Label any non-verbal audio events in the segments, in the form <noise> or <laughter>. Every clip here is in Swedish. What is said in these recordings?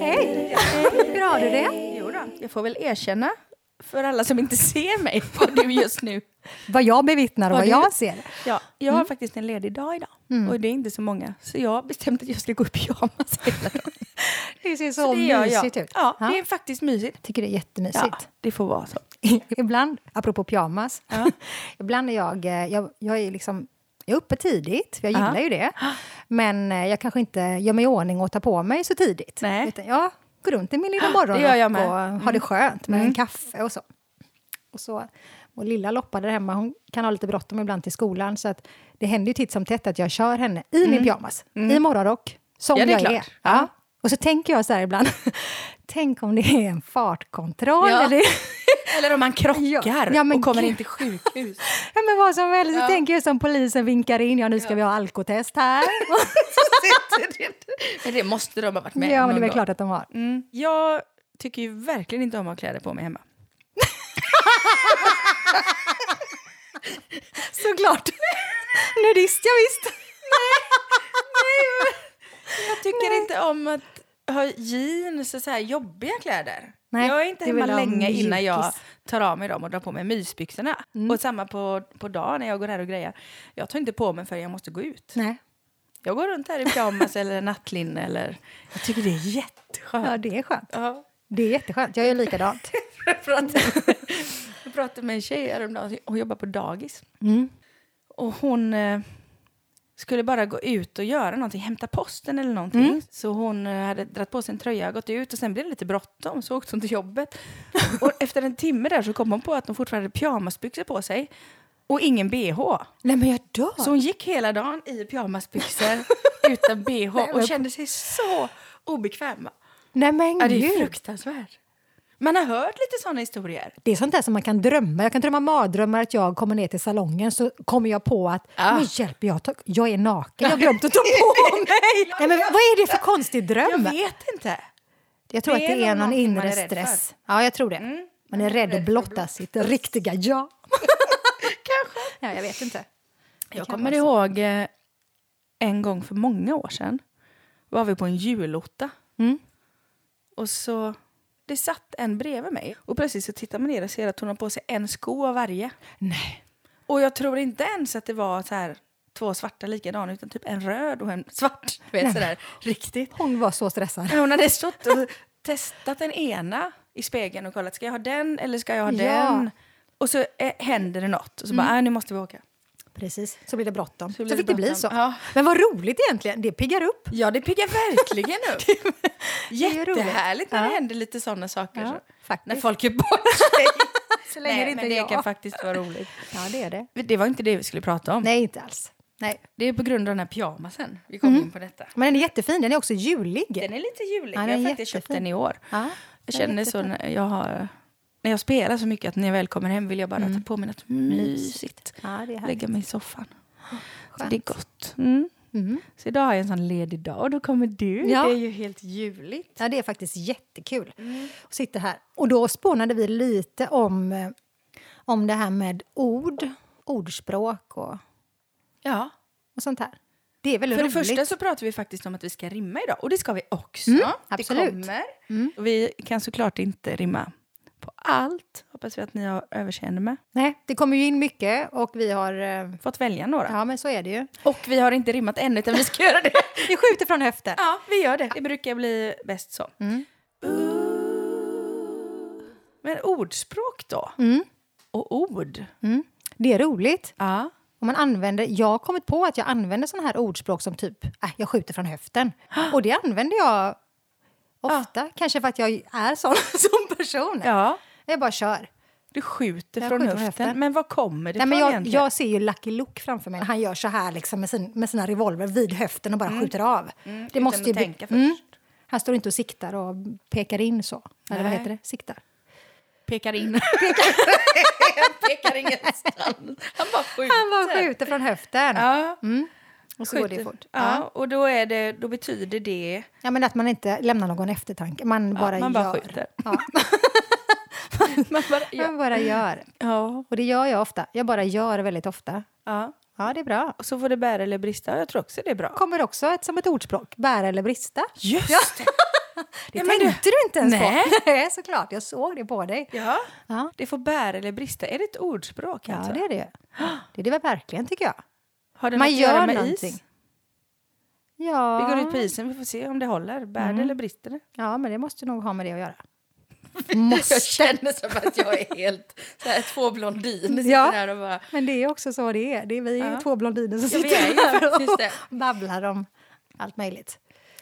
Hej! <laughs> Hur har du det? Jo då, jag får väl erkänna för alla som inte ser mig vad du just nu. <laughs> Vad jag bevittnar och Vad jag ser. Ja, jag har faktiskt en ledig dag idag och det är inte så många. Så jag har bestämt att jag ska gå i pyjamas hela dagen. <laughs> <laughs> Det ser så, Så det gör jag. mysigt ut. Ja, det är faktiskt mysigt. Jag tycker det är jättemysigt. Ja, det får vara så. <laughs> ibland, apropå pyjamas, <laughs> ibland är jag, eh, jag, jag är liksom jag är uppe tidigt, för jag gillar Ja. ju det. Men eh, jag kanske inte gör mig i ordning och tar på mig så tidigt. Nej. Utan jag går runt i min lilla morgonrock och har det skönt med en kaffe och så. Och så vår lilla Loppa där hemma, hon kan ha lite bråttom ibland till skolan. Så att det händer ju titt som tätt att jag kör henne i min pyjamas, i morgonrock, som Ja, det är jag är. klart. Ja. Och så tänker jag så här ibland, <laughs> tänk om det är en fartkontroll. Ja. Eller, <laughs> Eller om man krockar Ja, ja, och kommer gud. in till sjukhus. <laughs> Ja, men vad som helst. Så Ja. tänker jag som polisen vinkar in. Ja, nu ska vi ha alkotest här. men det måste de ha varit med ja, om men det är klart att de har. Mm. Jag tycker ju verkligen inte om att ha kläder på mig hemma. Såklart. Nudist, ja visst. Jag tycker inte om att ha jeans och så här jobbiga kläder. Nej, jag är inte hemma länge innan jag tar av mig dem och drar på mig mysbyxorna. Mm. Och samma på, på dagen när jag går här och grejer. Jag tar inte på mig förrän jag måste gå ut. Nej. Jag går runt här i pyjamas eller nattlinne eller... Jag tycker det är jätteskönt. Ja, det är skönt. Ja. Det är jätteskönt. Jag gör likadant. <laughs> Jag pratade, jag pratade med en tjej häromdagen, hon jobbar på dagis. Mm. Och hon eh, skulle bara gå ut och göra någonting, hämta posten eller någonting. Mm. Så hon eh, hade dragit på sig en tröja, gått ut och sen blev det lite bråttom så åkte hon till jobbet. <laughs> och efter en timme där så kom hon på att hon fortfarande hade pyjamasbyxor på sig och ingen bh. Nej, men jag dör. Så hon gick hela dagen i pyjamasbyxor <laughs> utan bh och kände sig så obekväm. Nej, men Ja, det är fruktansvärt. Man har hört lite sådana historier. Det är sånt där som man kan drömma. Jag kan drömma mardrömmar att jag kommer ner till salongen så kommer jag på att Ah. men hjälp, jag, tar, jag är naken. Jag har glömt att ta på <laughs> mig. Nej, men vad är det för konstig dröm? Jag vet inte. Jag tror Det att det är någon inre stress. för. Ja, jag tror det. Mm. Man är rädd att blotta sitt riktiga jag. <laughs> Kanske. Ja, jag vet inte. Jag kan kommer ihåg eh, en gång för många år sedan var vi på en julotta. Mm. Och så det satt en bredvid mig och plötsligt så tittar man ner och ser att hon har på sig en sko av varje. Nej. Och jag tror inte ens att det var så här två svarta likadana utan typ en röd och en svart. <laughs> Vet sådär riktigt. Hon var så stressad. Men Hon hade stått och <laughs> testat den ena i spegeln och kollat, ska jag ha den eller ska jag ha Ja. Mm. den? Och så eh, händer det något och så bara, äh, nu måste vi åka. Precis, så blir det bråttom. Så, Så fick det det bli så. bråttom. Ja. Men vad roligt egentligen. Det piggar upp. Ja, det piggar verkligen upp. <laughs> Jättehärligt när Ja. det händer lite sådana saker. Ja, så. faktiskt. När folk är bort sig. <laughs> Så länge <laughs> Nej, det inte men det jag. kan faktiskt vara roligt. Ja, det är det. Det var inte det vi skulle prata om. Nej, inte alls. Nej. Det är på grund av den här pyjamasen vi kom in på detta. Men den är jättefin. Den är också julig. Den är lite julig. Ja, jag har faktiskt köpt den i år. Ja, Jag känner så när jag har... När jag spelar så mycket att när jag väl kommer hem vill jag bara ta på mig något mysigt. Ja, det. Lägga mig i soffan. <gasps> Så det är gott. Mm. Mm. Så idag har jag en sån ledig dag och då kommer du. Ja. Det är ju helt ljuvligt. Ja, det är faktiskt jättekul att sitta här. Och då spånade vi lite om, eh, om det här med ord, ordspråk och, Ja. och sånt här. Det är väldigt För det roligt. första så pratar vi faktiskt om att vi ska rimma idag. Och det ska vi också. Mm, det absolut. kommer. Mm. Och vi kan såklart inte rimma på allt. Hoppas vi att ni har överseende med. Nej, det kommer ju in mycket och vi har... eh, Fått välja några. Ja, men så är det ju. Och vi har inte rimmat ännu utan vi ska <laughs> göra det. Vi skjuter från höften. ja, vi gör det. Det brukar bli bäst så. Mm. Men ordspråk då? Mm. Och ord? Mm. Det är roligt. Ja. Och man använder, jag har kommit på att jag använder såna här ordspråk som typ äh, jag skjuter från höften. <gasps> Och det använder jag ofta. Kanske för att jag är sån <laughs> som person. ja. Jag bara kör. Du skjuter Jag från skjuter höften. Men var kommer det Nej, men jag, egentligen? jag ser ju Lucky Luke framför mig. Han gör så här liksom med, sin, med sina revolver vid höften och bara skjuter av. det Mm. utan måste ju tänka först. Han står inte och siktar och pekar in så. Eller vad Nej. heter det? Siktar. Pekar in. <laughs> Pekar, <laughs> pekar ingenstans. Han bara skjuter. Han bara skjuter från höften. Ja. Mm. Och så går det fort. Ja, Ja. och då, är det, då betyder det... Ja, men att man inte lämnar någon eftertanke. Man bara man bara gör. skjuter. Ja, <laughs> Man bara, ja. man bara gör. Ja, Och det gör jag ofta. Jag bara gör väldigt ofta. ja. Ja, det är bra. Och så får det bära eller brista. Jag tror också det är bra. Kommer också ett, som ett ordspråk. Bära eller brista. Just det! <laughs> Det Ja, men tänkte du inte ens Nej. på. <laughs> Nej, såklart. Jag såg det på dig. Ja, Ja, det får bära eller brista. Är det ett ordspråk? ja alltså? det är det. <gasps> Det är det verkligen, tycker jag. Har det Man något att göra gör med någonting. is? Ja. Vi går ut på isen, vi får se om det håller. Bär det eller brister det? ja, men det måste nog ha med det att göra. <laughs> Jag Måste. känner som att jag är helt så här, två blondiner Ja. och bara... Men det är också så det är. Det är vi är Ja. två blondiner som sitter här och <laughs> babblar om allt möjligt.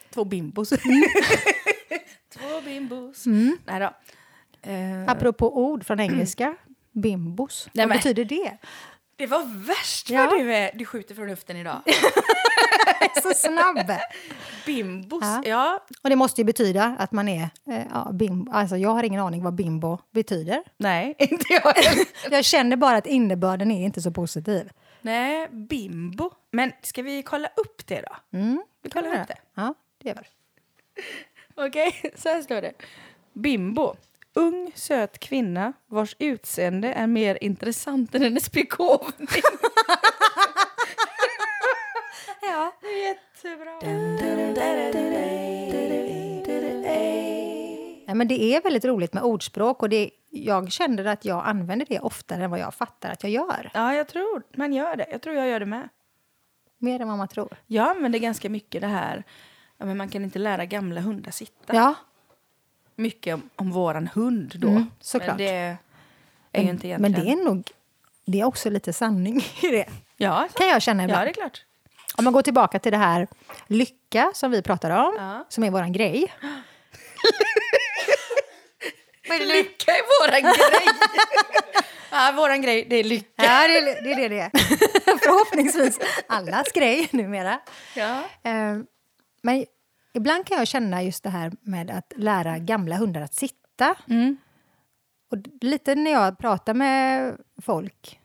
Två bimbos. <laughs> två bimbos. Mm. Nej då. Eh, Apropå ord från engelska. Bimbos. Nej, Vad men- betyder det? Det var värst Ja. vad du, är, du skjuter från luften idag. <laughs> Så snabb! Bimbos, Ja. ja. Och det måste ju betyda att man är eh, ja, bimbo. Alltså jag har ingen aning vad bimbo betyder. Nej, <laughs> inte jag. Jag känner bara att innebörden är inte så positiv. Nej, bimbo. Men ska vi kolla upp det då? Mm. Vi kollar upp det. Ja, det gör vi. <laughs> Okej, så här står det. Bimbo. Ung, söt kvinna vars utseende är mer intressant än hennes begåvning. <laughs> Ja. Jättebra. Nej, men det är väldigt roligt med ordspråk och det, jag känner att jag använder det oftare än vad jag fattar att jag gör. Ja, jag tror man gör det. Jag tror jag gör det med. Mer än vad man tror. Jag använder ganska mycket det här, ja, men man kan inte lära gamla hundar sitta. Ja, Mycket om, om våran hund då. Mm, såklart. Men det är ju inte men egentligen... det är nog det är också lite sanning i det. Ja, så- Kan jag känna ja, ibland. det är klart. Om man går tillbaka till det här lycka som vi pratar om, Ja. som är våran grej. Lycka är våran grej! <laughs> ja, våran grej, det är lycka. Ja, det är det är det. det är. <laughs> Förhoppningsvis allas grej numera. Ja. Eh, Men ibland kan jag känna just det här med att lära gamla hundar att sitta. Mm. Och lite när jag pratar med folk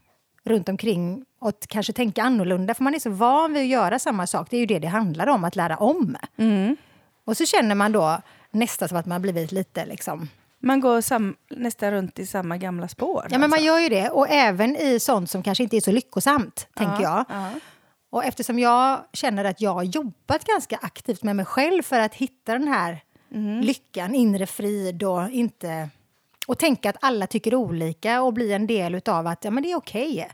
runt omkring och kanske tänka annorlunda, för man är så van vid att göra samma sak. Det är ju det det handlar om, att lära om. Mm. Och så känner man då nästan som att man blivit lite liksom... Man går sam, nästan runt i samma gamla spår. Ja, men man alltså. gör ju det. Och även i sånt som kanske inte är så lyckosamt, tänker jag. Ja. Och eftersom jag känner att jag har jobbat ganska aktivt med mig själv för att hitta den här lyckan, inre frid och inte... Och tänka att alla tycker olika och bli en del av att ja, men det är okej.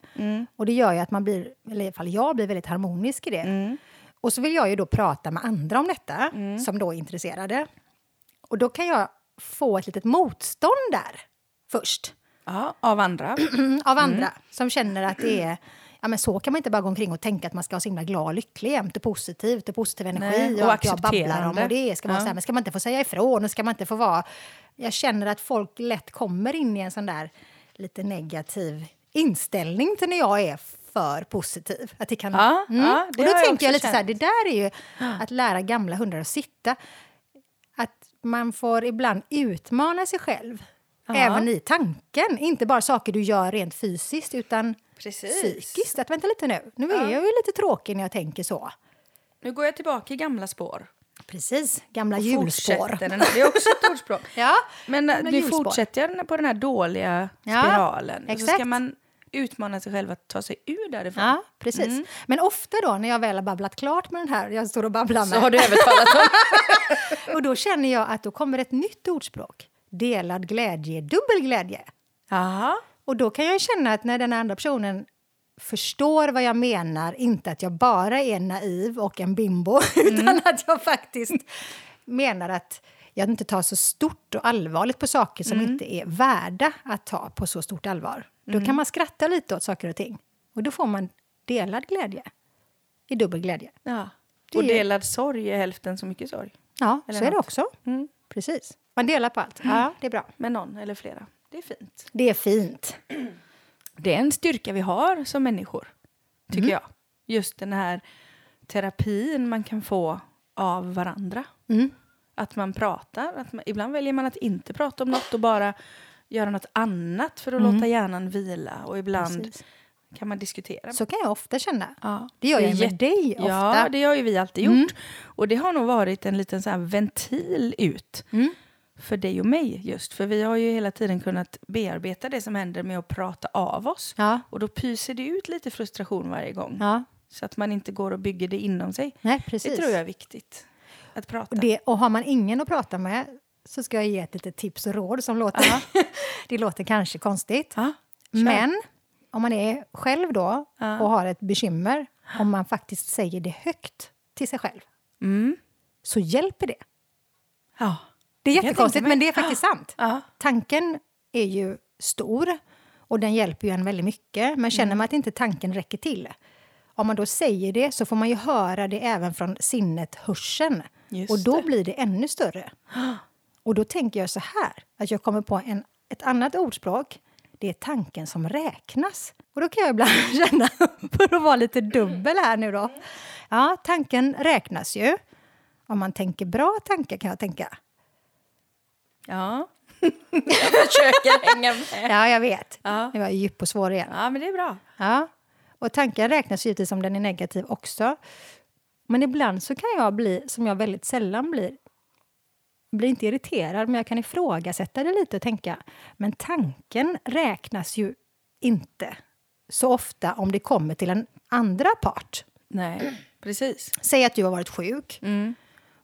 Och det gör ju att man blir, eller i alla fall jag blir väldigt harmonisk i det. Och så vill jag ju då prata med andra om detta, som då är intresserade. Och då kan jag få ett litet motstånd där först. ja, av andra. <clears throat> av andra som känner att det är Ja, men så kan man inte bara gå omkring och tänka att man ska vara så himla glad och lycklig jämt och positivt och positiv energi Nej, och, och allt jag babblar om. Och det ska, vara Ja. här, men ska man inte få säga ifrån och ska man inte få vara... Jag känner att folk lätt kommer in i en sån där lite negativ inställning till när jag är för positiv. Att det kan, Ja, ja, det och då jag tänker jag lite så här, känt. det där är ju att lära gamla hundar att sitta. Att man får ibland utmana sig själv. Även i tanken. Inte bara saker du gör rent fysiskt, utan Precis. psykiskt. Att vänta lite nu, nu är Ja. jag ju lite tråkig när jag tänker så. Nu går jag tillbaka i gamla spår. Precis, gamla Och hjulspår. Det är också ett ordspråk. <laughs> Ja, Men gamla nu hjulspår. fortsätter jag på den här dåliga Ja, spiralen. Så exakt. ska man utmana sig själv att ta sig ur därifrån. Ja, precis. Men ofta då när jag väl har babblat klart med den här, jag står och babblar Så med, har du övertalat dem. <laughs> och då känner jag att då kommer ett nytt ordspråk. Delad glädje, dubbel glädje. Jaha. Och då kan jag känna att när den andra personen förstår vad jag menar, inte att jag bara är naiv och en bimbo, <laughs> utan att jag faktiskt menar att jag inte tar så stort och allvarligt på saker som inte är värda att ta på så stort allvar. Då kan man skratta lite åt saker och ting. Och då får man delad glädje. I dubbel glädje. Ja. Och delad sorg är hälften så mycket sorg. Ja, Eller så är det något. också. Mm. Precis. Man delar på allt. Ja, det är bra. Med någon eller flera. Det är fint. Det är fint. Det är en styrka vi har som människor, tycker Mm. jag. Just den här terapin man kan få av varandra. Mm. Att man pratar. Att man, ibland väljer man att inte prata om något och bara göra något annat för att låta hjärnan vila. Och ibland Mm. Precis. kan man diskutera. Så kan jag ofta känna. Ja. Det gör jag med dig ofta. Ja, det har ju vi alltid gjort. Och det har nog varit en liten så ventil ut Mm. För dig och mig just. För vi har ju hela tiden kunnat bearbeta det som händer med att prata av oss. Ja. Och då pyser det ut lite frustration varje gång. ja. Så att man inte går och bygger det inom sig. Nej, precis. Det tror jag är viktigt. Att prata. Och, det, och har man ingen att prata med så ska jag ge ett litet tips och råd som låter... <laughs> det låter kanske konstigt. Ja. Men om man är själv då Ja. och har ett bekymmer, om man faktiskt säger det högt till sig själv, Mm. så hjälper det. Ja. Det är jättekonstigt, men det är faktiskt sant. Ja. Tanken är ju stor och den hjälper ju en väldigt mycket. Men känner man att inte tanken räcker till, om man då säger det så får man ju höra det även från sinnet, hörseln. Just och då det. blir det ännu större. <gasps> Och då tänker jag så här, att jag kommer på en, ett annat ordspråk. Det är tanken som räknas. Och då kan jag ibland <laughs> känna, för att vara lite dubbel här nu då. Ja, tanken räknas ju. Om man tänker bra tankar kan jag tänka. Ja. <laughs> jag försöker hänga med. Ja, jag vet. Ja. Nu var jag djup och svår igen. Ja, men det är bra. Ja. Och tankar räknas givetvis om den är negativ också. Men ibland så kan jag bli, som jag väldigt sällan blir, blir inte irriterad, men jag kan ifrågasätta det lite och tänka, men tanken räknas ju inte så ofta om det kommer till en andra part. Nej, precis. Säg att du har varit sjuk. Mm.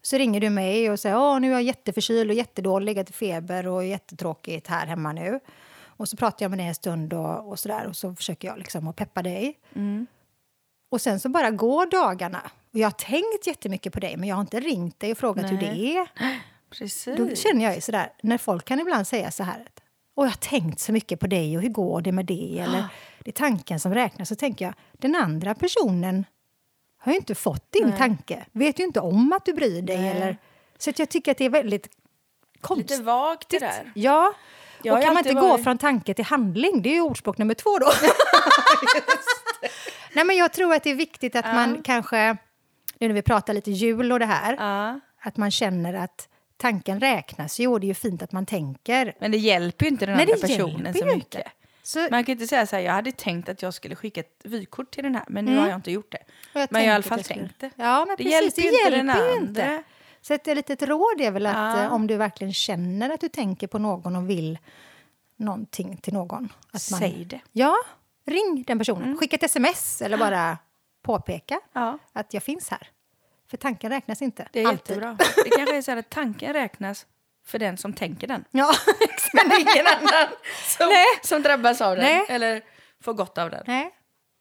Så ringer du mig och säger Åh, nu är jag jätteförkyld och jättedålig, i feber och jättetråkigt här hemma nu. Och så pratar jag med dig en stund och, och sådär och så försöker jag liksom att peppa dig. Mm. Och sen så bara går dagarna. Och jag har tänkt jättemycket på dig men jag har inte ringt dig och frågat hur det Nej. är. <gasps> Precis. Då känner jag ju sådär, när folk kan ibland säga så här att och jag har tänkt så mycket på dig och hur går det med det? Eller <gasps> det är tanken som räknas. Så tänker jag, den andra personen har ju inte fått din Nej. tanke. Vet ju inte om att du bryr dig. Nej. Eller, så att jag tycker att det är väldigt konstigt. Lite vagt det där. Ja. Jag och kan man inte gå varit- från tanke till handling? Det är ju ordspråk nummer två då. <laughs> Nej, men jag tror att det är viktigt att Ja. man kanske, nu när vi pratar lite jul och det här, Ja. att man känner att tanken räknas ju och det är ju fint att man tänker. Men det hjälper ju inte den Nej, andra personen så mycket. inte. Så, Man kan inte säga så här, jag hade tänkt att jag skulle skicka ett vykort till den här, men nu Mm. har jag inte gjort det. jag Men jag har i alla fall tänkt det. Ja, men Det precis, hjälper ju inte den andra. Så ett litet råd är väl att Ja. eh, om du verkligen känner att du tänker på någon och vill någonting till någon. Att man, Säg det. Ja, ring den personen. Skicka ett sms eller bara påpeka Ja, att jag finns här. För tanken räknas inte. det är Alltid. jättebra. Det kanske är så att tanken räknas för den som tänker den. Ja, <laughs> Men ingen annan som, som drabbas av den. Nej. Eller får gott av den. nej.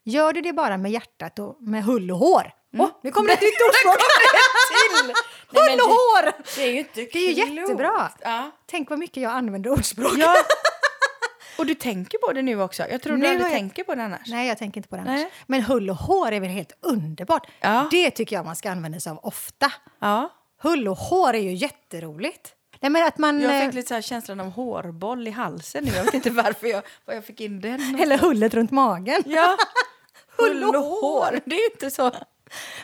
Gör du det bara med hjärtat och med hull och hår? Åh, nu kommer det ett nytt ordspråk! <laughs> Nej, Hull och hår! det är ju inte Det är ju jättebra. Ja. Tänk vad mycket jag använder ordspråk. ja. <laughs> Och du tänker på det nu också. Jag tror du aldrig jag- tänker på det annars. Nej, jag tänker inte på det Nej. annars. Men hull och hår är väl helt underbart? Ja. Det tycker jag man ska använda sig av ofta. Ja. Hull och hår är ju jätteroligt. Nej, men att man... Jag eh, fick lite så här känslan av hårboll i halsen nu. Jag vet inte <laughs> varför jag, var jag fick in den. Eller hullet runt magen. Ja. <laughs> Hull och hår. Det är inte så.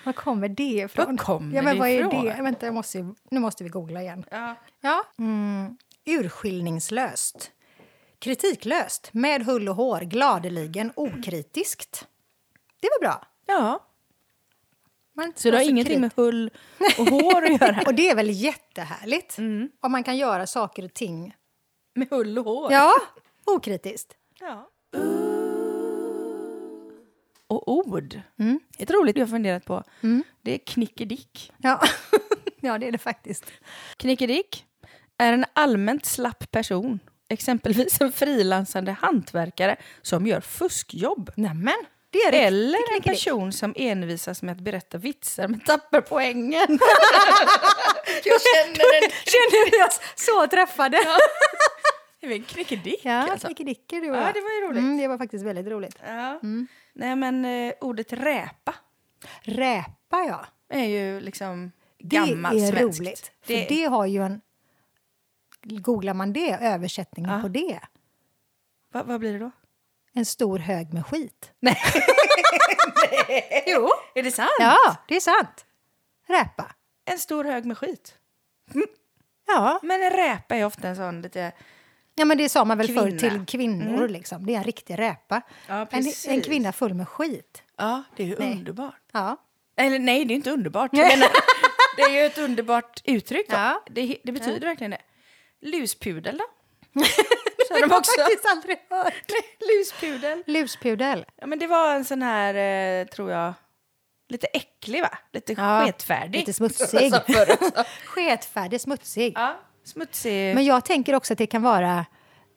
Var kommer det ifrån? Var kommer ja, men vad är det? Vänta, jag måste, ju- nu måste vi googla igen. Ja. Ja. Mm. Urskillningslöst. Kritiklöst. Med hull och hår. Gladeligen. Okritiskt. Det var bra. ja. Så det har ingenting med hull och hår att göra? <laughs> Och det är väl jättehärligt? Mm. Om man kan göra saker och ting Med hull och hår? Ja, okritiskt. Ja. Och ord. Mm. Ett roligt jag har funderat på. Det är knickedick. Ja. <laughs> ja, det är det faktiskt. Knickedick är en allmänt slapp person. Exempelvis en frilansande hantverkare som gör fuskjobb. Nämen, det är riktigt Eller en person som envisas med att berätta vitsar men tappar poängen. <laughs> jag känner en, <laughs> Känner oss så träffade? Ja, det är en knickedick ja alltså. knickedicker du och Ja, jag. det var ju roligt. Mm, det var faktiskt väldigt roligt. Ja. Nej men eh, ordet räpa Räpa, ja. är ju liksom Det gammalt är svenskt. roligt. För Det, det... har ju en... Googlar man det, översättningen Ja. på det, Va, vad blir det då? En stor hög med skit. <laughs> Nej. Jo. Är det sant? Ja, det är sant. Räpa. En stor hög med skit. Ja, Men en räpa är ofta en sån lite Ja, men det sa man väl förr Kvinna. till kvinnor. Liksom. Det är en riktig räpa. Ja, en, en kvinna full med skit. Ja, det är ju Nej. underbart. Ja. Eller nej, det är inte underbart. Menar, <laughs> det är ju ett underbart uttryck. Ja. Det, det betyder verkligen det. Luspudel då? <laughs> De har också. jag faktiskt aldrig hört. <laughs> Luspudel. Luspudel. Ja, men det var en sån här, eh, tror jag, lite äcklig va? Lite Ja, sketfärdig. lite smutsig. <laughs> Jag. <laughs> Sketfärdig, smutsig. ja, smutsig. Men jag tänker också att det kan vara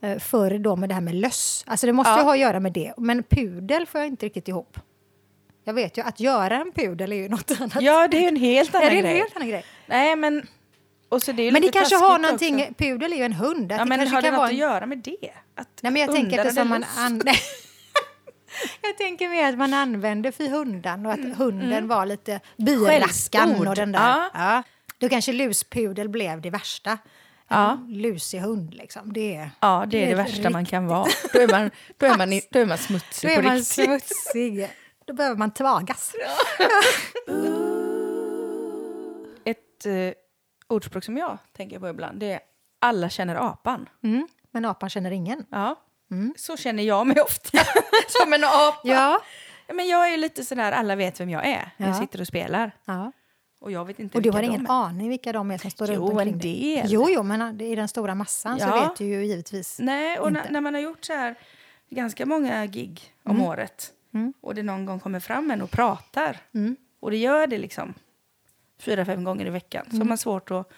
eh, förr då med det här med löss. Alltså det måste Ja. ju ha att göra med det. Men pudel får jag inte riktigt ihop. Jag vet ju, att göra en pudel är ju något annat. Ja, det är ju en helt annan är det en grej. helt annan grej? Nej, men... Det Men det kanske har någonting, också. pudel är ju en hund. Att Ja, det men kanske har det kan något vara att en... göra med det? Att Nej, men jag tänker att det som man an... <laughs> Jag tänker mer att man använder för hundan och att hunden var lite byrackan Mm, Skällsord. och den där. Ja. Ja. Då kanske luspudel blev det värsta. Ja. En lusig hund liksom. Det är, Ja, det är det ett värsta man kan vara. <laughs> Då är man, då är man, då är man smutsig Då är på man riktigt. smutsig. Då behöver man tvagas. <laughs> Ett eh, ordspråk som jag tänker på ibland, det är alla känner apan. Mm. Men apan känner ingen. Ja, så känner jag mig ofta. <laughs> som en apa. Ja. Ja, Men jag är ju lite sådär, alla vet vem jag är. när Jag Ja. sitter och spelar. ja. Och jag vet inte Och du har ingen aning vilka de är som står Jo, runt omkring en dig? del. Jo, jo, men i den stora massan så Ja. vet du ju givetvis. Nej, och när, när man har gjort så här ganska många gig om Mm. året och det någon gång kommer fram en och pratar och det gör det liksom fyra, fem gånger i veckan så har man svårt att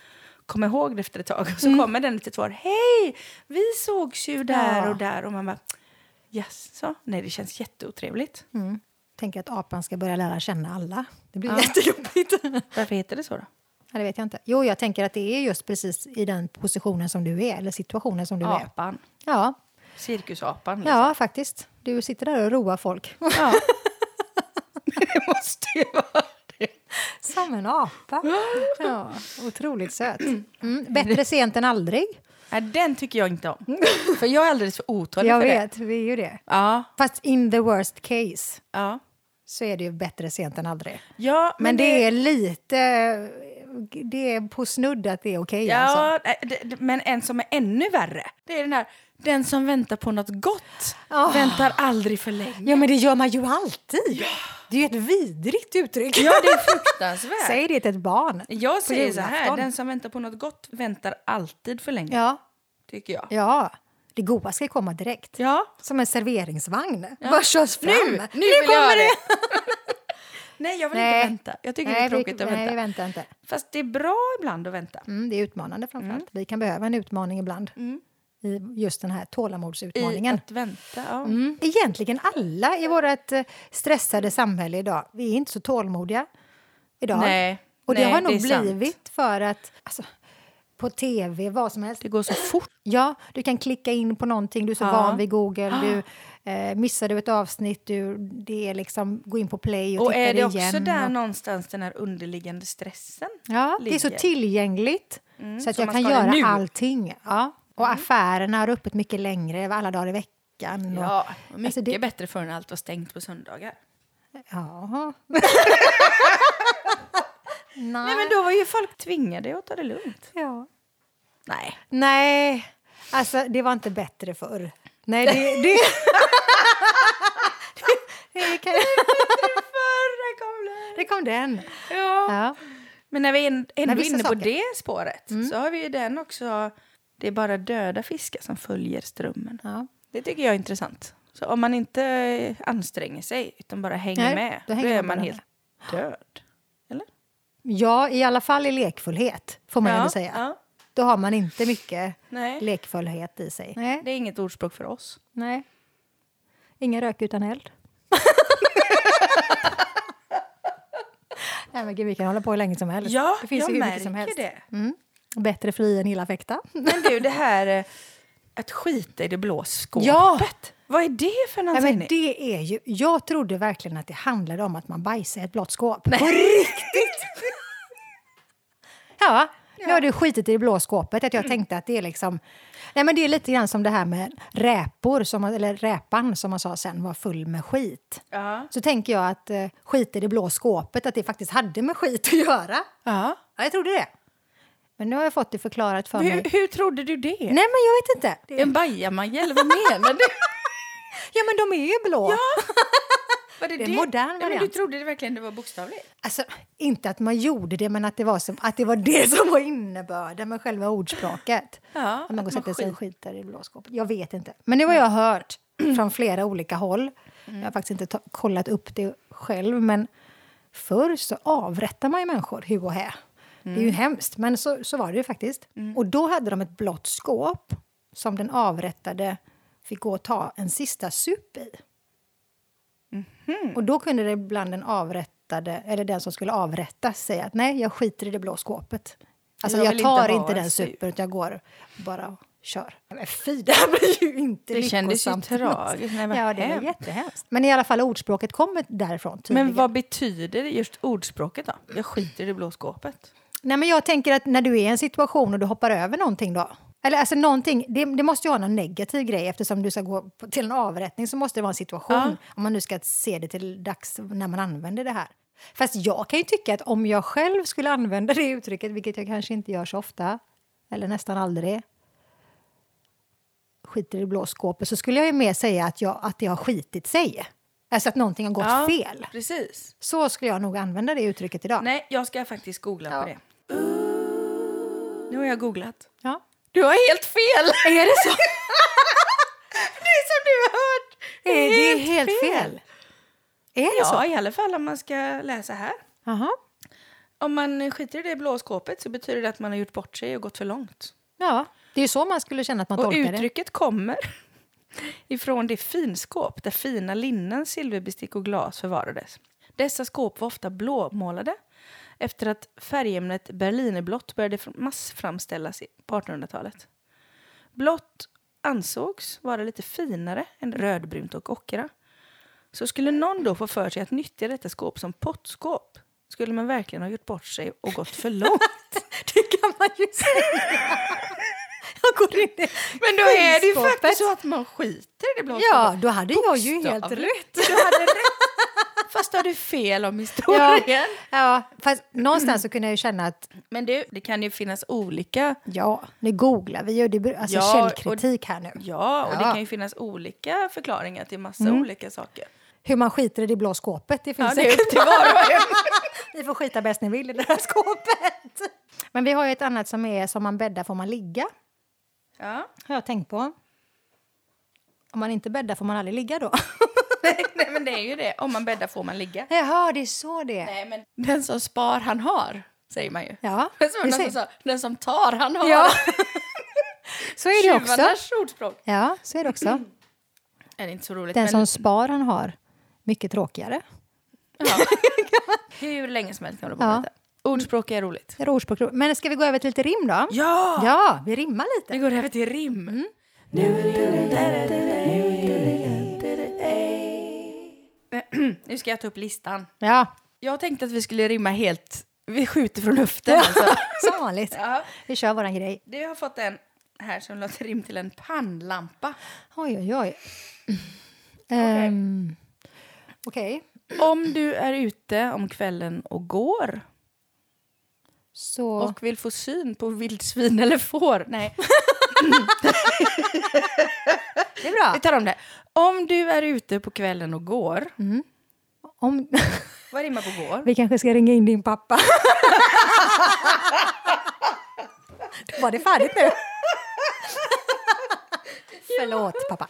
komma ihåg det efter ett tag. Och så kommer den lite svar. Hej, vi sågs ju där Ja. och där. Och man bara, yes, så. Nej, det känns jätteotrevligt. Mm. Tänker att apan ska börja lära känna alla. Det blir Ja. jättejobbigt. <laughs> Varför heter det så då? Ja, det vet jag inte. Jo, jag tänker att det är just precis i den positionen som du är, eller situationen som du är. Apan. Ja, Cirkusapan. Liksom. ja faktiskt. Du sitter där och roar folk. ja. <laughs> det måste ju vara. <laughs> Som en apa. <laughs> Ja, otroligt söt. Mm. Bättre sent än aldrig. Nej, den tycker jag inte om. <laughs> För jag är alldeles för otålig Jag för det. vet, vi är ju det. Ja, Fast in the worst case ja. så är det ju bättre sent än aldrig. Ja, Men, det, är lite... Det är på snudd att det är okej. Ja, alltså. det, det, men en som är ännu värre. Det är den här, den som väntar på något gott Ah. väntar aldrig för länge. ja, men det gör man ju alltid. Det är ju ett vidrigt uttryck. Ja, det är fruktansvärt. <laughs> Säg det till ett barn. Jag säger så här, den som väntar på något gott väntar alltid för länge. Ja, Tycker jag. ja. Det goda ska komma direkt. Ja. Som en serveringsvagn. Bara körs fram. Nu, nu, Nu kommer det! <laughs> Nej, jag vill Nej. inte vänta. Jag tycker Nej, det är tråkigt vi, att nej, vänta. vi väntar inte. Fast det är bra ibland att vänta. Mm, det är utmanande framförallt. Vi kan behöva en utmaning ibland. I just den här I tålamodsutmaningen. att vänta, ja. Mm. Egentligen alla i vårt eh, stressade samhälle idag. Vi är inte så tålmodiga idag. Nej, Och det nej, har nog det är sant. blivit för att alltså, på tv, vad som helst. Det går så fort. Ja, du kan klicka in på någonting, du är så Ja. van vid Google. Du, eh, missar du ett avsnitt, du, det är liksom gå in på play och, Och titta är det igen. också där och, någonstans den här underliggande stressen? ja, det är så ligger? tillgängligt så att jag kan göra nu. allting. Ja. Och affärerna har öppet mycket längre, alla dagar i veckan. Och, Ja, mycket Alltså, det- bättre förrän allt var stängt på söndagar. Ja. Nej. <laughs> Nej, men då var ju folk tvingade att ta det lugnt. ja. Nej. Nej, alltså det var inte bättre förr. Nej, det... <laughs> det... det, kan... Förra kom det. det kom den. Ja. Ja. Men när vi är ändå vissa inne på saker. det spåret så har vi ju den också. Det är bara döda fiskar som följer strömmen. Ja. Det tycker jag är intressant. Så om man inte anstränger sig utan bara hänger Nej, med, då då, hänger är man helt död. Eller? ja, i alla fall i lekfullhet, får man Ja, ändå säga. ja. Då har man inte mycket Nej. lekfullhet i sig. Nej. Det är inget ordspråk för oss. Nej. Ingen rök utan eld. <laughs> Nej, men gud, vi kan hålla på hur länge som helst. Ja, det finns jag hur märker mycket som helst. det. Mm. Bättre fri än illa fäkta. Men du, det här eh, att skita i det blå skåpet. Ja. Vad är det för Nej, någonting? men det är ju, jag trodde verkligen att det handlade om att man bajsar i ett blått skåp. På riktigt! ja, nu har du skitit i det blå skåpet. Att jag tänkte att det är liksom... Nej, men det är lite grann som det här med räpor, som, eller räpan som man sa sen var full med skit. Ja. Så tänker jag att eh, skit i det blå skåpet, att det faktiskt hade med skit att göra. Ja. Ja, jag trodde det. Men nu har jag fått det förklarat för Hur, mig. hur trodde du det? Nej, men jag vet inte. Det... En bajamaja, eller vad menar du? <laughs> Ja, men de är ju blå. <laughs> Var det, Det är en modern Ja, men du variant. trodde det verkligen det var bokstavligt? Alltså, inte att man gjorde det, men att det var, som, att det, var det <laughs> som var innebörden med själva ordspråket. Ja, Att man går och sätter sig och skiter i blåskåpet. Jag vet inte. Men det var jag hört <clears throat> från flera olika håll. Jag har faktiskt inte kollat upp det själv, men förr så avrättar man ju människor hu och hä. Det är ju hemskt, men så, så var det ju faktiskt. Och då hade de ett blått skåp som den avrättade fick gå och ta en sista sup i. Och då kunde det ibland den avrättade, eller den som skulle avrättas säga att nej, jag skiter i det blå skåpet. Alltså Jag jag, tar inte inte, den sup. supen, utan jag går bara och kör. Men fy, det här blir ju inte Det kändes ju lyckosamt. tragiskt. Nej, Ja, det är hemskt. jättehemskt. Men i alla fall ordspråket kommer därifrån tydligen. Men vad betyder just ordspråket då? Jag skiter i det blå skåpet. Nej, men jag tänker att när du är i en situation och du hoppar över någonting då. Eller alltså någonting, det, det måste ju ha någon negativ grej eftersom du ska gå på, till en avrättning så måste det vara en situation. Ja. Om man nu ska se det till dags när man använder det här. Fast jag kan ju tycka att om jag själv skulle använda det uttrycket, vilket jag kanske inte gör så ofta, eller nästan aldrig, skiter i det blå skåpet, så skulle jag ju mer säga att, jag, att det har skitit sig. Alltså att någonting har gått Ja, fel. Precis. Så skulle jag nog använda det uttrycket idag. Nej, jag ska faktiskt googla Ja. på det. Nu har jag googlat. Ja. Du har helt fel! Är det så? <laughs> det är som du har hört! Är det helt fel? Är det så? Ja, i alla fall om man ska läsa här. Jaha. Om man skiter i det blå skåpet så betyder det att man har gjort bort sig och gått för långt. Ja, det är så man skulle känna att man Och tolkar det. uttrycket kommer <laughs> ifrån det finskåp där fina linnen, silverbestick och glas förvarades. Dessa skåp var ofta blåmålade efter att färgämnet berlinerblått började fr- massframställas på 1800-talet. Blått ansågs vara lite finare än rödbrunt och ockra. Så skulle någon då få för sig att nyttja detta skåp som pottskåp skulle man verkligen ha gjort bort sig och gått för långt. <laughs> Det kan man ju säga. Jag går in i Men då är det ju faktiskt så att man skiter i det blå Ja, då hade jag ju helt rätt. Du hade rätt. Fast har du fel om historien. Ja, fast någonstans så kunde jag ju känna att Men du, det kan ju finnas olika... ja, nu googlar vi ju. Det alltså Ja, källkritik här nu. Ja, och det Ja. kan ju finnas olika förklaringar till massa Mm. olika saker. Hur man skiter i det blå skåpet, det finns Ja, det säkert. till var och en. <laughs> Ni får skita bäst ni vill i det här skåpet. Men vi har ju ett annat som är som man bäddar får man ligga. Ja. Har jag tänkt på. Om man inte bäddar får man aldrig ligga då. <laughs> Nej, men det är ju det. Om man bäddar får man ligga. Jaha, det är så det är. Nej, men den som spar han har, säger man ju. Ja, <laughs> Det någon ser. som sa, den som tar han har. Ja. <laughs> Så är det också. Tjuvarnas ordspråk. Ja, så är det också. <clears throat> Är det inte så roligt? Den men, som spar han har mycket tråkigare. ja. Hur länge som helst kan du på Ja. Ordspråk är roligt. Det är ordspråk. Men ska vi gå över till lite rim då? Ja! Ja, vi rimmar Vi lite. går över till rim. Nu ska jag ta upp listan. Ja, Jag tänkte att vi skulle rimma helt... Vi skjuter från luften. Alltså. <laughs> som vanligt. Ja, Vi kör våran grej. det har fått en här som låter rim till en pannlampa. Oj, oj, oj. Ehm, Okej, Om du är ute om kvällen och går så... och vill få syn på vildsvin eller får. Nej, <laughs> Det är bra. vi tar om det. Om du är ute på kvällen och går. Om... <laughs> Vad rimmar på går? Vi kanske ska ringa in din pappa. <laughs> Var det färdigt nu. <laughs> Förlåt, pappa.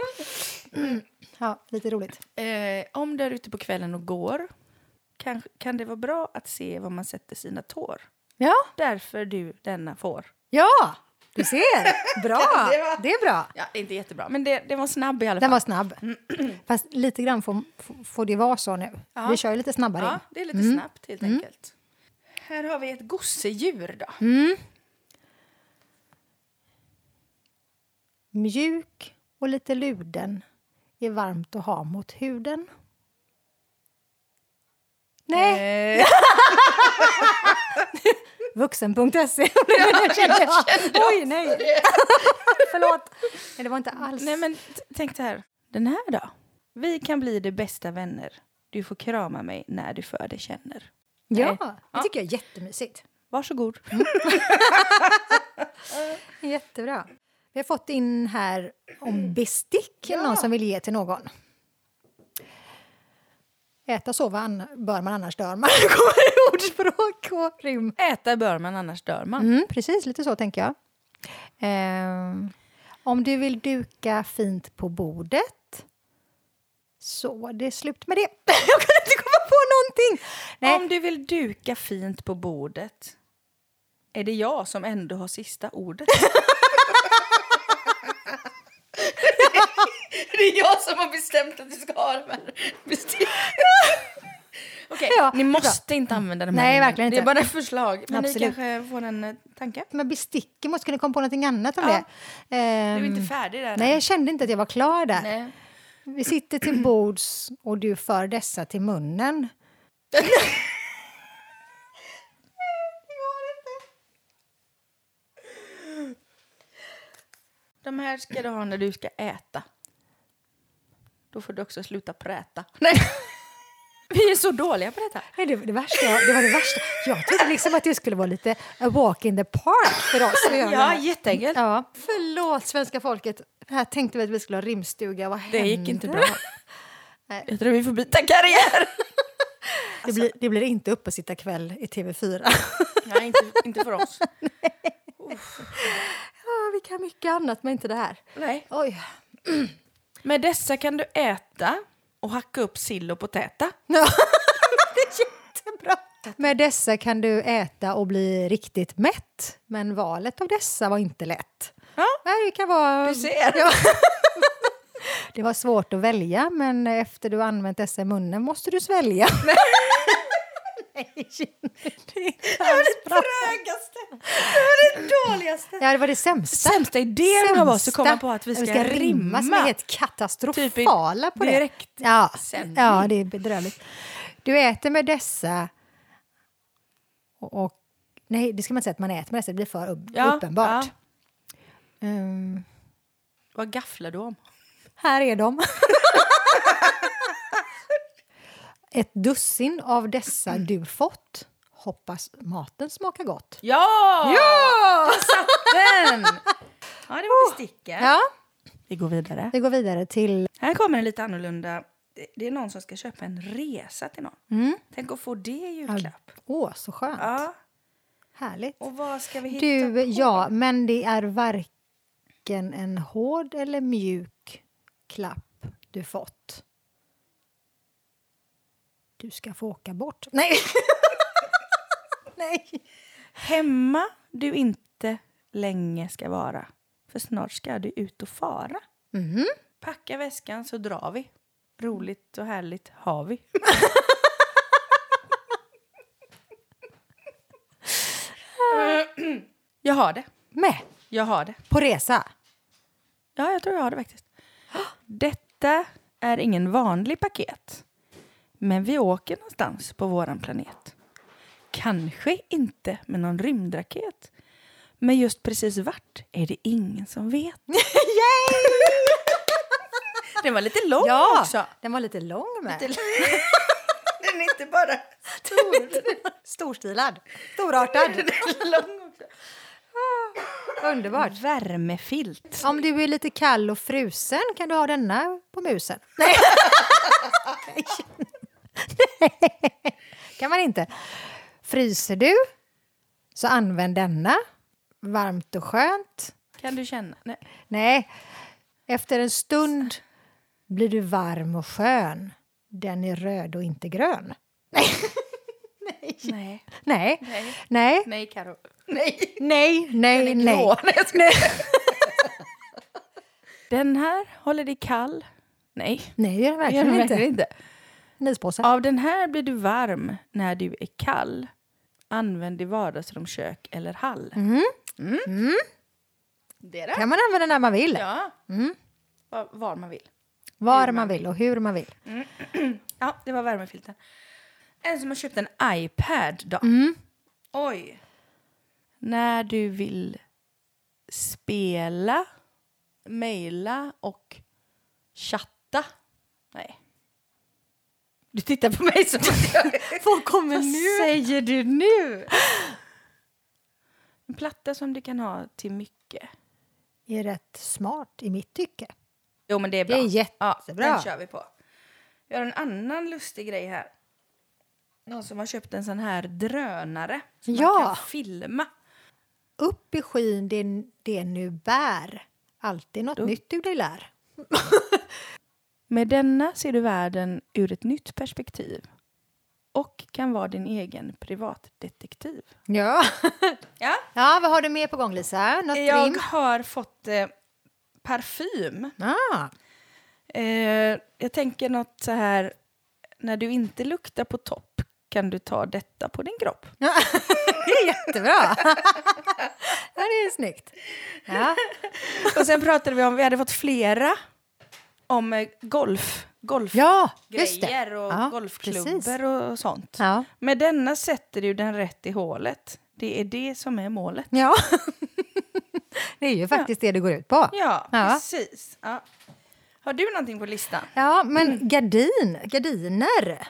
Mm. <clears throat> Ja, lite roligt. Eh, om du är ute på kvällen och går kan, kan det vara bra att se var man sätter sina tår. Ja, Därför du denna får. ja, du ser. Bra. <laughs> Det var- Det är bra. Ja, det är inte jättebra, men det, det var snabb i alla fall. Den var snabb. <clears throat> Fast lite grann får, får det vara så nu. Ja. Vi kör lite snabbare. Ja, det är lite snabbt helt enkelt. Här har vi ett gosedjur då. Mjuk och lite luden är varmt att ha mot huden. Nej, Eh, <laughs> <laughs> vuxen.se. <laughs> jag kände jag. Oj, nej. <laughs> Förlåt. Nej, det var inte alls. nej, men tänk det här. Den här då? Vi kan bli de bästa vänner. Du får krama mig när du för det känner. ja, Nej. det tycker jag är jättemysigt. Varsågod. <laughs> Jättebra. Vi har fått in här om bestick, ja. någon som vill ge till någon. Äta sova bör man, annars dör man. <laughs> Kommer ordspråk och rim. Äta bör man, annars dör man. Mm, precis, lite så tänker jag. Eh, om du vill duka fint på bordet så det är slut med det. <laughs> jag kan inte komma på någonting! Nej. Om du vill duka fint på bordet är det jag som ändå har sista ordet. <laughs> <laughs> det är jag som har bestämt att du ska ha de här. <laughs> Okej, ja, ni måste bra. inte använda de här. Nej, verkligen inte. Det är bara ett förslag. Men Absolut. ni kanske får en uh, tanke? Men besticken måste kunna komma på något annat om ja. det. Um, du är inte ehm, färdig där. Nej, jag kände inte att jag var klar där. Nej. Vi sitter till bords och du för dessa till munnen. <laughs> De här ska du ha när du ska äta. Då får du också sluta präta. <laughs> Nej. <laughs> Vi är så dåliga på detta. Nej, det, det, värsta, det var det värsta. Jag trodde liksom att det skulle vara lite a walk in the park för oss. Ja, jätteenkelt. Ja. Förlåt, svenska folket. Här tänkte vi att vi skulle ha rimstuga. Vad det gick inte bra. <laughs> Nej. Jag tror vi får byta karriär. Det, blir, det blir inte uppe sitta kväll i TV4. Nej, inte, inte för oss. Ja, vi kan mycket annat, men inte det här. Nej. Oj. <clears throat> Med dessa kan du äta och hacka upp sill och potäta. <laughs> Ja, det är jättebra. Med dessa kan du äta och bli riktigt mätt. Men valet av dessa var inte lätt. Ja, det kan vara... Du ser. Ja. <laughs> Det var svårt att välja, men efter du använt dessa i munnen måste du svälja. Nej, det, det var det trögaste. Det var det dåligaste. Ja, det var det sämsta. Sämsta idén sämsta. var så komma på att vi ska, vi ska rimma. Som är helt katastrofala på direkt det. Ja, ja, det är bedrövligt. Du äter med dessa och, och Nej, det ska man säga att man äter med dessa. Det blir för upp, ja, uppenbart. Ja. Um, Vad gafflar du om? Här är de. <laughs> Ett dussin av dessa du fått. Hoppas maten smakar gott. Ja! Ja! satt den! Ja, det var besticken. Ja. Vi går vidare. Vi går vidare till... Här kommer en lite annorlunda. Det är någon som ska köpa en resa till någon. Mm. Tänk att få det i julklapp. Åh, så skönt. Ja. Härligt. Och vad ska vi hitta du, på? Ja, men det är varken en hård eller mjuk klapp du fått. Du ska få åka bort. Nej! <laughs> Nej. Hemma du inte länge ska vara, för snart ska du ut och fara. Mm. Packa väskan så drar vi. Roligt och härligt har vi. <laughs> jag har det. Med? Jag har det. På resa? Ja, jag tror jag har det faktiskt. Detta är ingen vanlig paket. Men vi åker någonstans på våran planet. Kanske inte med någon rymdraket. Men just precis vart är det ingen som vet. <laughs> Yay! Den var lite lång ja, också. den var lite lång med. Lite <laughs> den är inte bara stor. Storstilad. Storartad. Den är lång också. Underbart. Värmefilt. Om du är lite kall och frusen kan du ha denna på musen. Nej. <laughs> <laughs> kan man inte. Fryser du, så använd denna. Varmt och skönt. Kan du känna? Nej. Nej. Efter en stund blir du varm och skön. Den är röd och inte grön. Nej. <laughs> Nej. Nej. Nej. Nej. Nej, Karo. Nej. Nej, nej, nej. nej. <laughs> Den här håller dig kall. Nej. Nej, det gör den verkligen, verkligen inte. Nyspåse. Av den här blir du varm när du är kall. Använd i vardagsrum, kök eller hall. Mm. Mm. Mm. Det kan man använda när man vill. Ja. Mm. Var, var, man vill. Var man, man vill och hur man vill. Mm. <clears throat> ja, det var värmefilten. En som har köpt en iPad då. Mm. Oj. När du vill spela, mejla och chatta. Nej. Du tittar på mig som att jag... <laughs> Vad kommer Vad nu? säger du nu? En platta som du kan ha till mycket. Är rätt smart i mitt tycke. Jo, men det är Det bra. är jättebra. Ja, den kör vi på. Vi har en annan lustig grej här. Någon som har köpt en sån här drönare som Ja. man kan filma. Upp i skyn det, det nu bär. Alltid något nytt du dig lär. <laughs> Med denna ser du världen ur ett nytt perspektiv och kan vara din egen privatdetektiv. Ja. <laughs> Ja, ja, vad har du mer på gång Lisa? Något jag rim? har fått eh, parfym. Ah. Eh, jag tänker något så här, när du inte luktar på topp kan du ta detta på din kropp. <laughs> Ja. det är jättebra. <laughs> ja, det är snyggt. Ja. Och sen pratade vi om, vi hade fått flera om eh, golf, golfgrejer ja, och Ja, golfklubbor precis. och sånt. Ja. Med denna sätter du den rätt i hålet. Det är det som är målet. ja. <laughs> det är ju faktiskt det det går ut på. Ja, Ja. precis. Ja. Har du någonting på listan? Ja, men gardin, gardiner.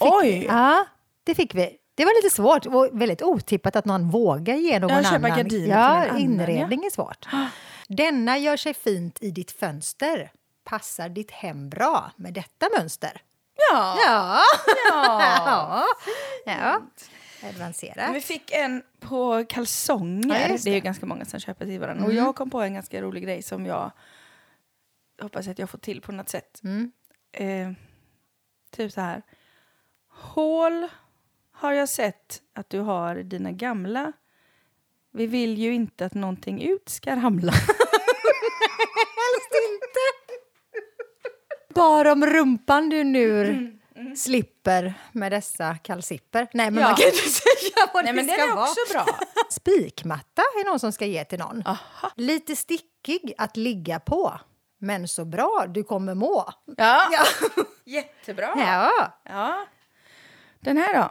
Oj! Vi. Ja, det fick vi. Det var lite svårt och väldigt otippat att någon vågar ge någon Ja, köpa annan. gardiner till ja, en annan, inredning är svårt. <gasps> Denna gör sig fint i ditt fönster. Passar ditt hem bra med detta mönster. Ja. Ja, ja. <laughs> ja. Avancerat. Vi fick en på kalsonger. Ja, just det. är ju det. ganska många som köper till varandra. Och jag kom på en ganska rolig grej som jag hoppas att jag får till på något sätt. Mm. Eh, typ så här. Hål har jag sett att du har i dina gamla. Vi vill ju inte att någonting ut ska ramla. <laughs> Helst inte. Bara om rumpan du nu slipper med dessa kalsipper. Nej, men Ja. man kan inte säga vad Nej, det men den ska är vara. också bra. <laughs> Spikmatta är någon som ska ge till någon. Aha. Lite stickig att ligga på, men så bra du kommer må. Ja, Ja. <laughs> jättebra. ja. Ja. Den här då?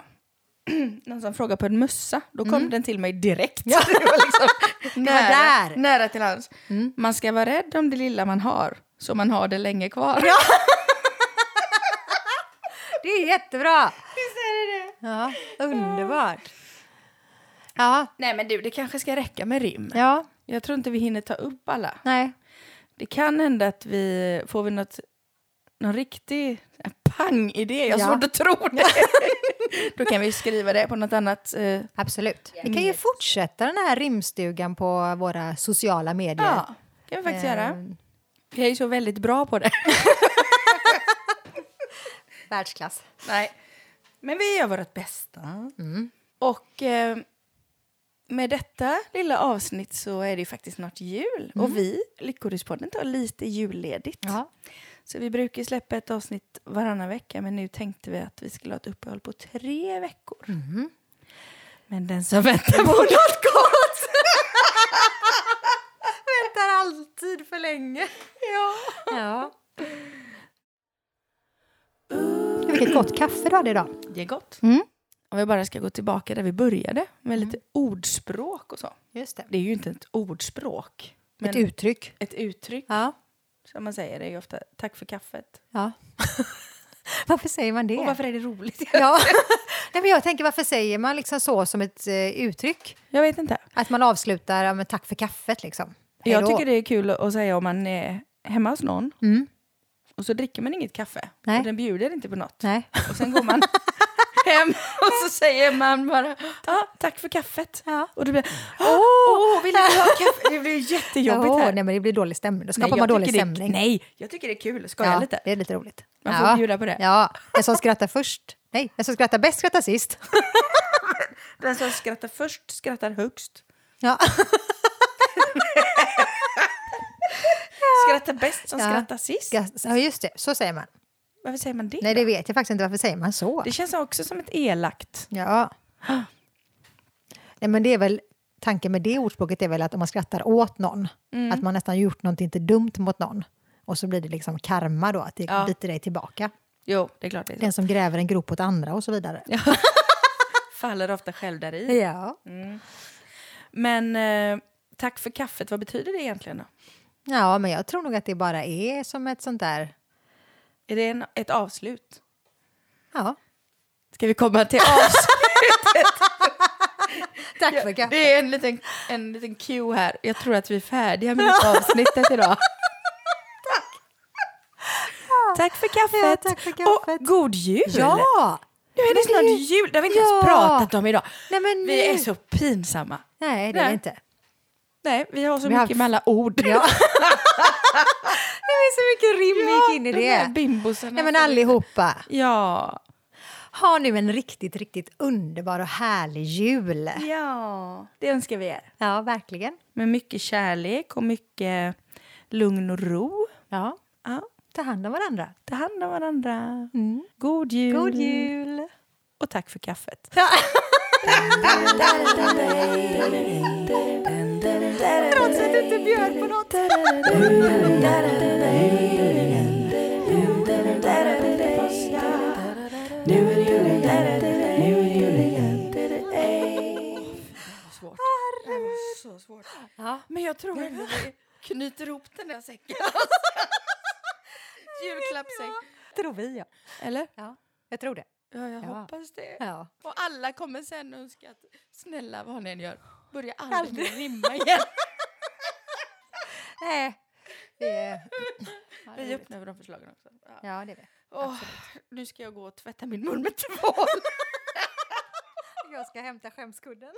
<clears throat> Någon som frågar på en mössa. Då kom den till mig direkt. Ja. <laughs> det var liksom nära, där. nära till hands. Man ska vara rädd om det lilla man har, så man har det länge kvar. <laughs> Det är jättebra! Visst är det det? Ja, underbart. Ja, Nej men du, det kanske ska räcka med rim. ja, Jag tror inte vi hinner ta upp alla. nej. Det kan hända att vi får vi något, någon riktig eh, pang-idé. Jag har Ja. svårt att tro det. <laughs> Då kan vi skriva det på något annat. Eh, Absolut. Vi kan ju fortsätta den här rimstugan på våra sociala medier. ja, kan vi faktiskt göra. Vi är så väldigt bra på det. <laughs> Världsklass. Nej. Men vi gör vårt bästa. Och eh, med detta lilla avsnitt så är det ju faktiskt snart jul. Och vi, Lyckoruspodden, tar lite julledigt. Ja. Så vi brukar släppa ett avsnitt varannan vecka men nu tänkte vi att vi skulle ha ett uppehåll på tre veckor. Men den som väntar på <laughs> något gott! <laughs> Alltid för länge. <laughs> ja. Ja. Vilket gott kaffe du hade idag. Det är gott. Mm. Om vi bara ska gå tillbaka där vi började med lite ordspråk och så. Just det. Det är ju inte ett ordspråk. Men Ett uttryck. ett uttryck Ja. som man säger är ju ofta tack för kaffet. ja. <laughs> varför säger man det? Och varför är det roligt? Ja. <laughs> Nej, men jag tänker, varför säger man liksom så som ett eh, uttryck? Jag vet inte. Att man avslutar ja, men tack för kaffet liksom. Hej Jag tycker det är kul att säga om man är hemma hos någon Mm. och så dricker man inget kaffe Nej. och den bjuder inte på något. Nej. Och sen går man <laughs> hem och så säger man bara ah, tack för kaffet. Ja. Och det blir åh, vill du ha kaffe? Det blir jättejobbigt här. nej, men det blir dålig stämning. Då skapar jag man dålig stämning. Nej, jag tycker det är kul. Skoja ja, lite. Det är lite roligt. Man får ja. bjuda på det. Ja, den som skrattar först. Nej, den som skrattar bäst skrattar sist. <laughs> Den som skrattar först skrattar högst. Ja. Skrattar bäst som skrattar sist. ja, just det. Så säger man. Varför säger man det? Nej, det vet jag faktiskt inte. Varför säger man så? Det känns också som ett elakt. Ja. Nej, men det är väl... Tanken med det ordspråket är väl att om man skrattar åt någon, Mm. att man nästan gjort något inte dumt mot någon. Och så blir det liksom karma då, att det Ja. biter dig tillbaka. Jo, det är klart det är. Den som gräver en grop åt andra och så vidare. Ja. <laughs> Faller ofta själv där i. Ja, Men eh, tack för kaffet, vad betyder det egentligen då? Men jag tror nog att det bara är som ett sånt där... Är det en, ett avslut? Ja, Ska vi komma till avslutet? <laughs> Tack för kaffet. Det är en liten, en liten cue här. Jag tror att vi är färdiga med detta avsnittet idag. <laughs> Tack för kaffet. Ja, tack för kaffet. Och god jul! Ja! Nu är det snart jul. Det har vi inte Ja. ens pratat om idag. Nej, men Vi är så pinsamma. Nej, det är det inte. Nej, vi har så Vi mycket med alla ord. Ja. det är så mycket rim gick in i det. Nej, men allihopa. Ja. Ha nu en riktigt, riktigt underbar och härlig jul. Ja, det önskar vi er. Ja, verkligen. Med mycket kärlek och mycket lugn och ro. Ja, Ja, ta hand om varandra. ta hand om varandra. God jul. God jul! Och tack för kaffet. Trots att du inte bjöd på något. Svårt. Det var så svårt. Ja. Men jag tror ändå vi knyter ihop den där säcken. <laughs> Julklappsäck. Tror vi, ja. Eller? ja. Jag tror det. Ja, jag Ja. hoppas det. Ja. Och alla kommer sen önska att snälla vad ni än gör, börja aldrig rimma igen. <laughs> Nej. Det är... Vi är öppnar för de förslagen också. Ja. Ja, det är det. Åh, nu ska jag gå och tvätta min mun med tvål. <laughs> Jag ska hämta skämskudden.